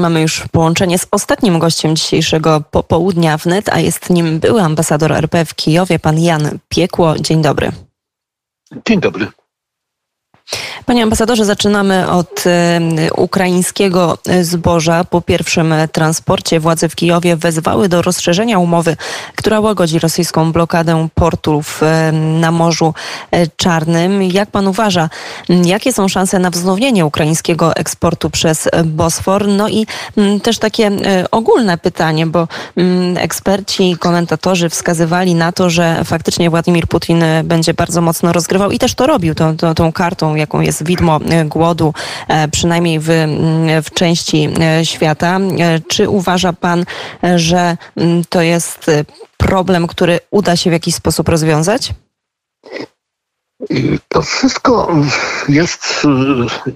Mamy już połączenie z ostatnim gościem dzisiejszego popołudnia wnet, a jest nim były ambasador RP w Kijowie, pan Jan Piekło. Dzień dobry. Dzień dobry. Panie ambasadorze, zaczynamy od ukraińskiego zboża. Po pierwszym transporcie władze w Kijowie wezwały do rozszerzenia umowy, która łagodzi rosyjską blokadę portów na Morzu e, Czarnym. Jak pan uważa, jakie są szanse na wznowienie ukraińskiego eksportu przez Bosfor? No i też takie e, ogólne pytanie, bo eksperci, komentatorzy wskazywali na to, że faktycznie Władimir Putin będzie bardzo mocno rozgrywał i też to robił, tą, tą kartą, jaką jest widmo e, głodu, e, przynajmniej w, w części e, świata. Czy uważa Pan, że to jest problem, który uda się w jakiś sposób rozwiązać? To wszystko jest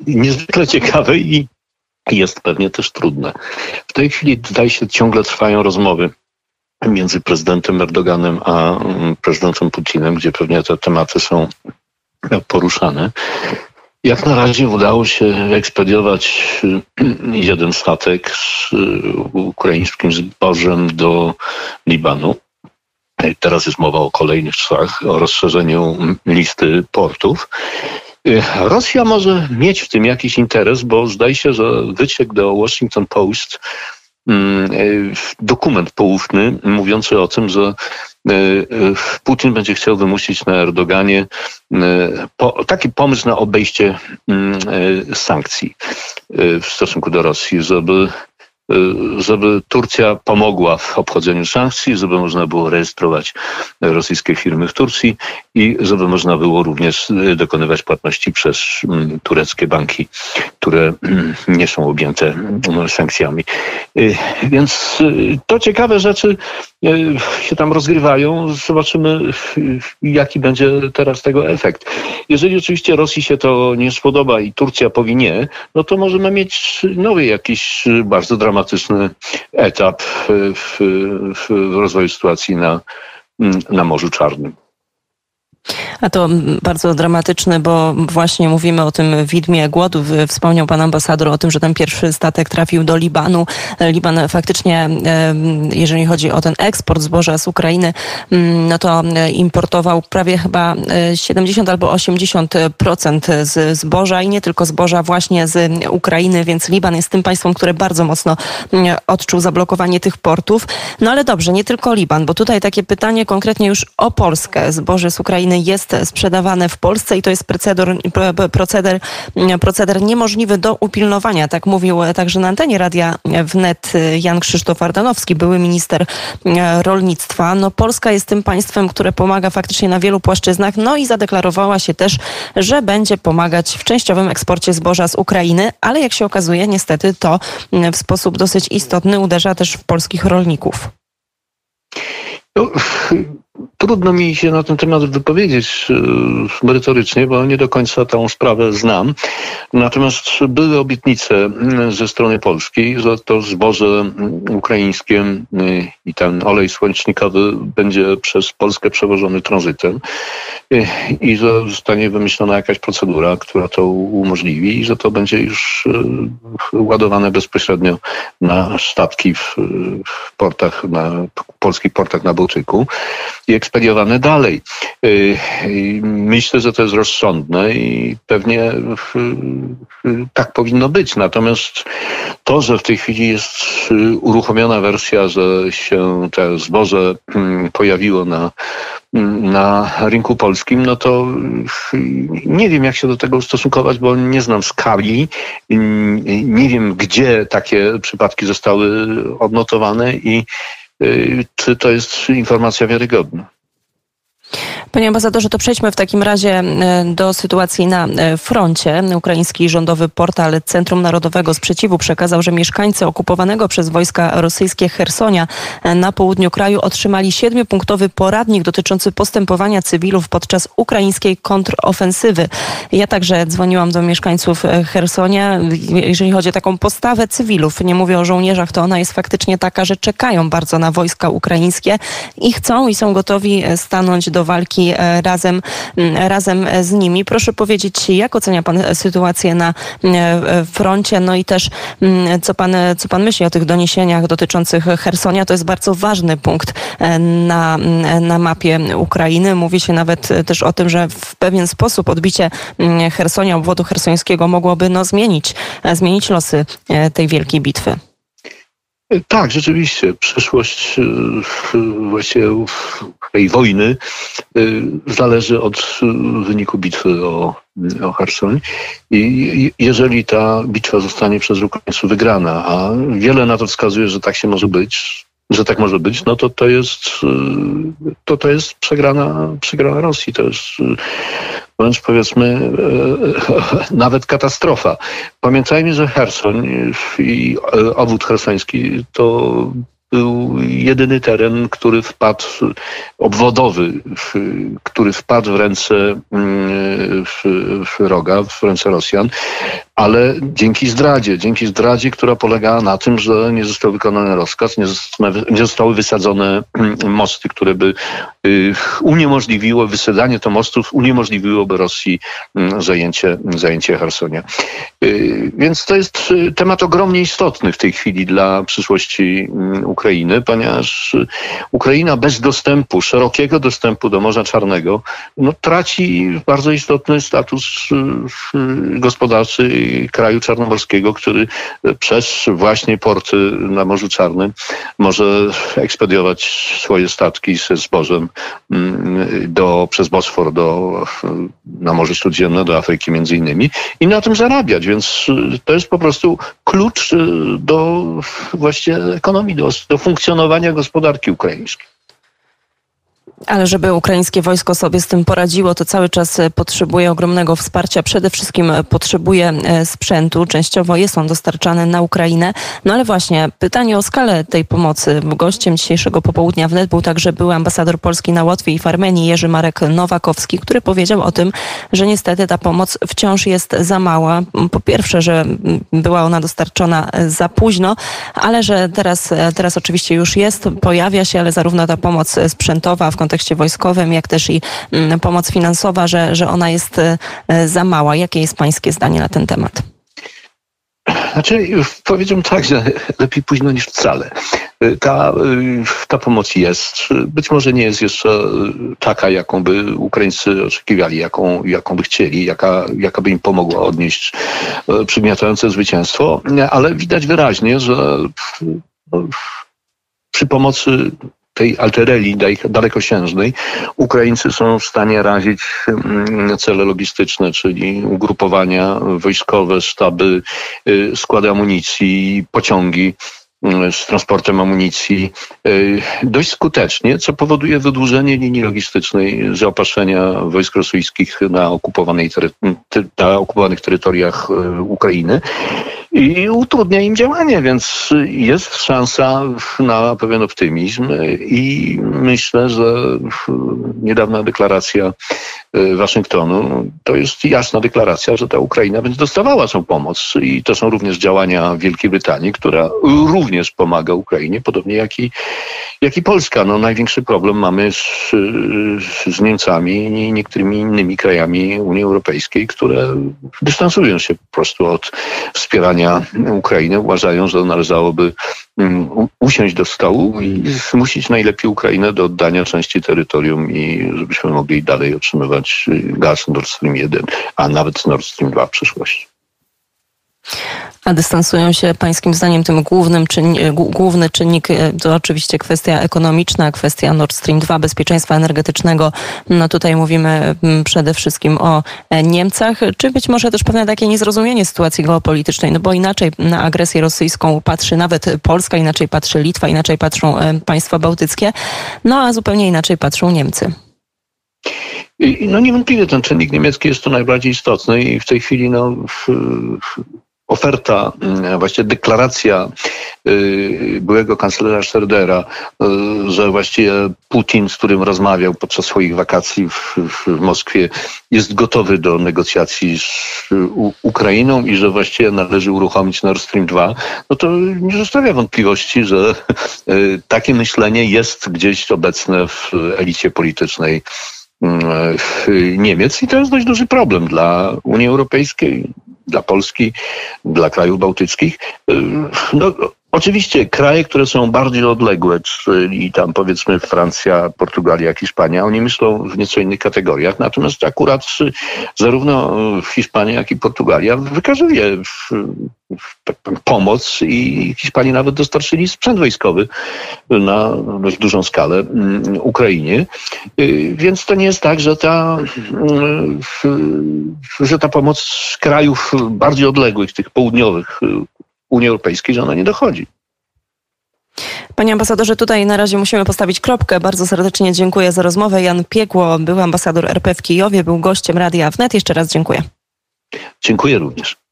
niezwykle ciekawe i jest pewnie też trudne. W tej chwili, zdaje się, ciągle trwają rozmowy między prezydentem Erdoganem a prezydentem Putinem, gdzie pewnie te tematy są poruszane. Jak na razie udało się ekspediować y, jeden statek z y, ukraińskim zbożem do Libanu. Teraz jest mowa o kolejnych trzech, o rozszerzeniu listy portów. Y, Rosja może mieć w tym jakiś interes, bo zdaje się, że wyciek do Washington Post mm, dokument poufny mówiący o tym, że E, e, Putin będzie chciał wymusić na Erdoganie e, taki pomysł na obejście mm, sankcji w stosunku do Rosji, żeby żeby Turcja pomogła w obchodzeniu sankcji, żeby można było rejestrować rosyjskie firmy w Turcji i żeby można było również y, dokonywać płatności przez mm, tureckie banki, które mm, nie są objęte mm, sankcjami. Y, więc to ciekawe rzeczy się tam rozgrywają. Zobaczymy, jaki będzie teraz tego efekt. Jeżeli oczywiście Rosji się to nie spodoba i Turcja powie nie, no to możemy mieć nowy jakiś bardzo dramatyczny dramatyczny etap w, w rozwoju sytuacji na, na Morzu Czarnym. A to bardzo dramatyczne, bo właśnie mówimy o tym widmie głodu. Wspomniał pan ambasador o tym, że ten pierwszy statek trafił do Libanu. Liban faktycznie, jeżeli chodzi o ten eksport zboża z Ukrainy, mm, no to importował prawie chyba 70 albo 80% z zboża i nie tylko zboża właśnie z Ukrainy, więc Liban jest tym państwem, które bardzo mocno mm, odczuł zablokowanie tych portów. No ale dobrze, nie tylko Liban, bo tutaj takie pytanie konkretnie już o Polskę. Zboże z Ukrainy jest sprzedawane w Polsce i to jest proceder, proceder, proceder niemożliwy do upilnowania. Tak mówił także na antenie Radia Wnet Jan Krzysztof Ardanowski, były minister rolnictwa. No Polska jest tym państwem, które pomaga faktycznie na wielu płaszczyznach, no i zadeklarowała się też, że będzie pomagać w częściowym eksporcie zboża z Ukrainy, ale jak się okazuje, niestety to w sposób dosyć istotny uderza też w polskich rolników. No, Trudno mi się na ten temat wypowiedzieć e, merytorycznie, bo nie do końca tą sprawę znam. Natomiast były obietnice ze strony polskiej, że to zboże ukraińskie i ten olej słonecznikowy będzie przez Polskę przewożony tranzytem e, i że zostanie wymyślona jakaś procedura, która to umożliwi i że to będzie już e, ładowane bezpośrednio na statki w portach, na polskich portach na Bałtyku i ekspediowane dalej. Y, myślę, że to jest rozsądne i pewnie tak powinno być. Natomiast to, że w tej chwili jest y, uruchomiona wersja, że się te zboże mm, pojawiło na na rynku polskim, no to nie wiem, jak się do tego ustosunkować, bo nie znam skali, nie wiem, gdzie takie przypadki zostały odnotowane i Y, czy to jest informacja wiarygodna. Panie ambasadorze, to przejdźmy w takim razie e, do sytuacji na e, froncie. Ukraiński rządowy portal Centrum Narodowego Sprzeciwu przekazał, że mieszkańcy okupowanego przez wojska rosyjskie Hersonia e, na południu kraju otrzymali siedmiopunktowy poradnik dotyczący postępowania cywilów podczas ukraińskiej kontrofensywy. Ja także dzwoniłam do mieszkańców Hersonia. Jeżeli chodzi o taką postawę cywilów, nie mówię o żołnierzach, to ona jest faktycznie taka, że czekają bardzo na wojska ukraińskie i chcą i są gotowi stanąć do walki walki razem, razem z nimi. Proszę powiedzieć, jak ocenia Pan sytuację na froncie, no i też co Pan, co pan myśli o tych doniesieniach dotyczących Hersonia? To jest bardzo ważny punkt na, na mapie Ukrainy. Mówi się nawet też o tym, że w pewien sposób odbicie Hersonia, obwodu hersońskiego mogłoby no, zmienić, zmienić losy tej wielkiej bitwy. Tak, rzeczywiście. Przyszłość e, właściwie tej wojny e, zależy od wyniku bitwy o, o Hersoń. I jeżeli ta bitwa zostanie przez Ukraińców wygrana, a wiele na to wskazuje, że tak się może być, że tak może być, no to to jest, to, to jest przegrana, przegrana Rosji. To jest wręcz powiedzmy e, nawet katastrofa. Pamiętajmy, że Hersoń i e, obwód hersoński to był jedyny teren, który wpadł, obwodowy, który wpadł w ręce mm, w, w Roga, w ręce Rosjan, ale dzięki zdradzie, dzięki zdradzie, która polegała na tym, że nie został wykonany rozkaz, nie, nie zostały wysadzone mm, mosty, które by y, uniemożliwiło, wysadzanie to mostów uniemożliwiłoby Rosji mm, zajęcie, zajęcie Hersonia. Y, więc to jest y, temat ogromnie istotny w tej chwili dla przyszłości Ukrainy, ponieważ Ukraina bez dostępu, szerokiego dostępu do Morza Czarnego, no, traci bardzo istotny status gospodarczy kraju czarnomorskiego, który przez właśnie porty na Morzu Czarnym może ekspediować swoje statki ze zbożem mm, do, przez Bosfor do, na Morze Śródziemne, do Afryki między innymi i na tym zarabiać, więc to jest po prostu klucz do właśnie ekonomii, do, do funkcjonowania gospodarki ukraińskiej. Ale żeby ukraińskie wojsko sobie z tym poradziło, to cały czas e, potrzebuje ogromnego wsparcia. Przede wszystkim e, potrzebuje e, sprzętu. Częściowo jest on dostarczany na Ukrainę. No ale właśnie pytanie o skalę tej pomocy. Gościem dzisiejszego popołudnia wnet był także były ambasador Polski na Łotwie i w Armenii Jerzy Marek Nowakowski, który powiedział o tym, że niestety ta pomoc wciąż jest za mała. Po pierwsze, że była ona dostarczona za późno, ale że teraz, teraz oczywiście już jest, pojawia się, ale zarówno ta pomoc sprzętowa w kontekście wojskowym, jak też i mm, pomoc finansowa, że, że ona jest e, za mała. Jakie jest Pańskie zdanie na ten temat? Znaczy, powiedziałbym tak, że lepiej późno niż wcale. Ta, ta pomoc jest. Być może nie jest jeszcze taka, jaką by Ukraińcy oczekiwali, jaką, jaką by chcieli, jaka, jaka by im pomogła odnieść e, przygniatające zwycięstwo, ale widać wyraźnie, że no, przy pomocy tej altereli dalekosiężnej Ukraińcy są w stanie razić mm, cele logistyczne, czyli ugrupowania wojskowe, sztaby, y, składy amunicji, pociągi mm, z transportem amunicji y, dość skutecznie, co powoduje wydłużenie linii logistycznej zaopatrzenia wojsk rosyjskich na, okupowanej na okupowanych terytoriach y, Ukrainy i utrudnia im działanie, więc jest szansa na pewien optymizm i myślę, że niedawna deklaracja e, Waszyngtonu to jest jasna deklaracja, że ta Ukraina będzie dostawała tą pomoc i to są również działania Wielkiej Brytanii, która również pomaga Ukrainie, podobnie jak i, jak i Polska. No, największy problem mamy z, z Niemcami i niektórymi innymi krajami Unii Europejskiej, które dystansują się po prostu od wspierania Ukrainy uważają, że należałoby mm, usiąść do stołu i zmusić najlepiej Ukrainę do oddania części terytorium i żebyśmy mogli dalej otrzymywać gaz Nord Stream 1, a nawet Nord Stream 2 w przyszłości. A dystansują się pańskim zdaniem tym głównym czynnik, e, główny czynnik e, to oczywiście kwestia ekonomiczna, kwestia Nord Stream 2, bezpieczeństwa energetycznego. No tutaj mówimy mm, przede wszystkim o e, Niemcach, czy być może też pewne takie niezrozumienie sytuacji geopolitycznej, no bo inaczej na agresję rosyjską patrzy nawet Polska, inaczej patrzy Litwa, inaczej patrzą państwa bałtyckie, no a zupełnie inaczej patrzą Niemcy. No niewątpliwie ten czynnik niemiecki jest tu najbardziej istotny i w tej chwili no, oferta, mm, właściwie deklaracja y, byłego kanclerza Schroedera, y, że właściwie Putin, z którym rozmawiał podczas swoich wakacji w, w Moskwie, jest gotowy do negocjacji z Ukrainą i że właściwie należy uruchomić Nord Stream 2, no to nie zostawia wątpliwości, że y, takie myślenie jest gdzieś obecne w elicie politycznej Niemiec i to jest dość duży problem dla Unii Europejskiej, dla Polski, dla krajów bałtyckich. No, Oczywiście kraje, które są bardziej odległe, czyli tam powiedzmy Francja, Portugalia, Hiszpania, oni myślą w nieco innych kategoriach. Natomiast akurat zarówno Hiszpania, jak i Portugalia wykazuje pomoc i Hiszpanii nawet dostarczyli sprzęt wojskowy na dość dużą skalę mm, Ukrainie. Y, więc to nie jest tak, że ta, że ta pomoc krajów bardziej odległych, tych południowych Unii Europejskiej, że ona nie dochodzi. Panie ambasadorze, tutaj na razie musimy postawić kropkę. Bardzo serdecznie dziękuję za rozmowę. Jan Piekło, był ambasador RP w Kijowie, był gościem Radia Wnet. Jeszcze raz dziękuję. Dziękuję również.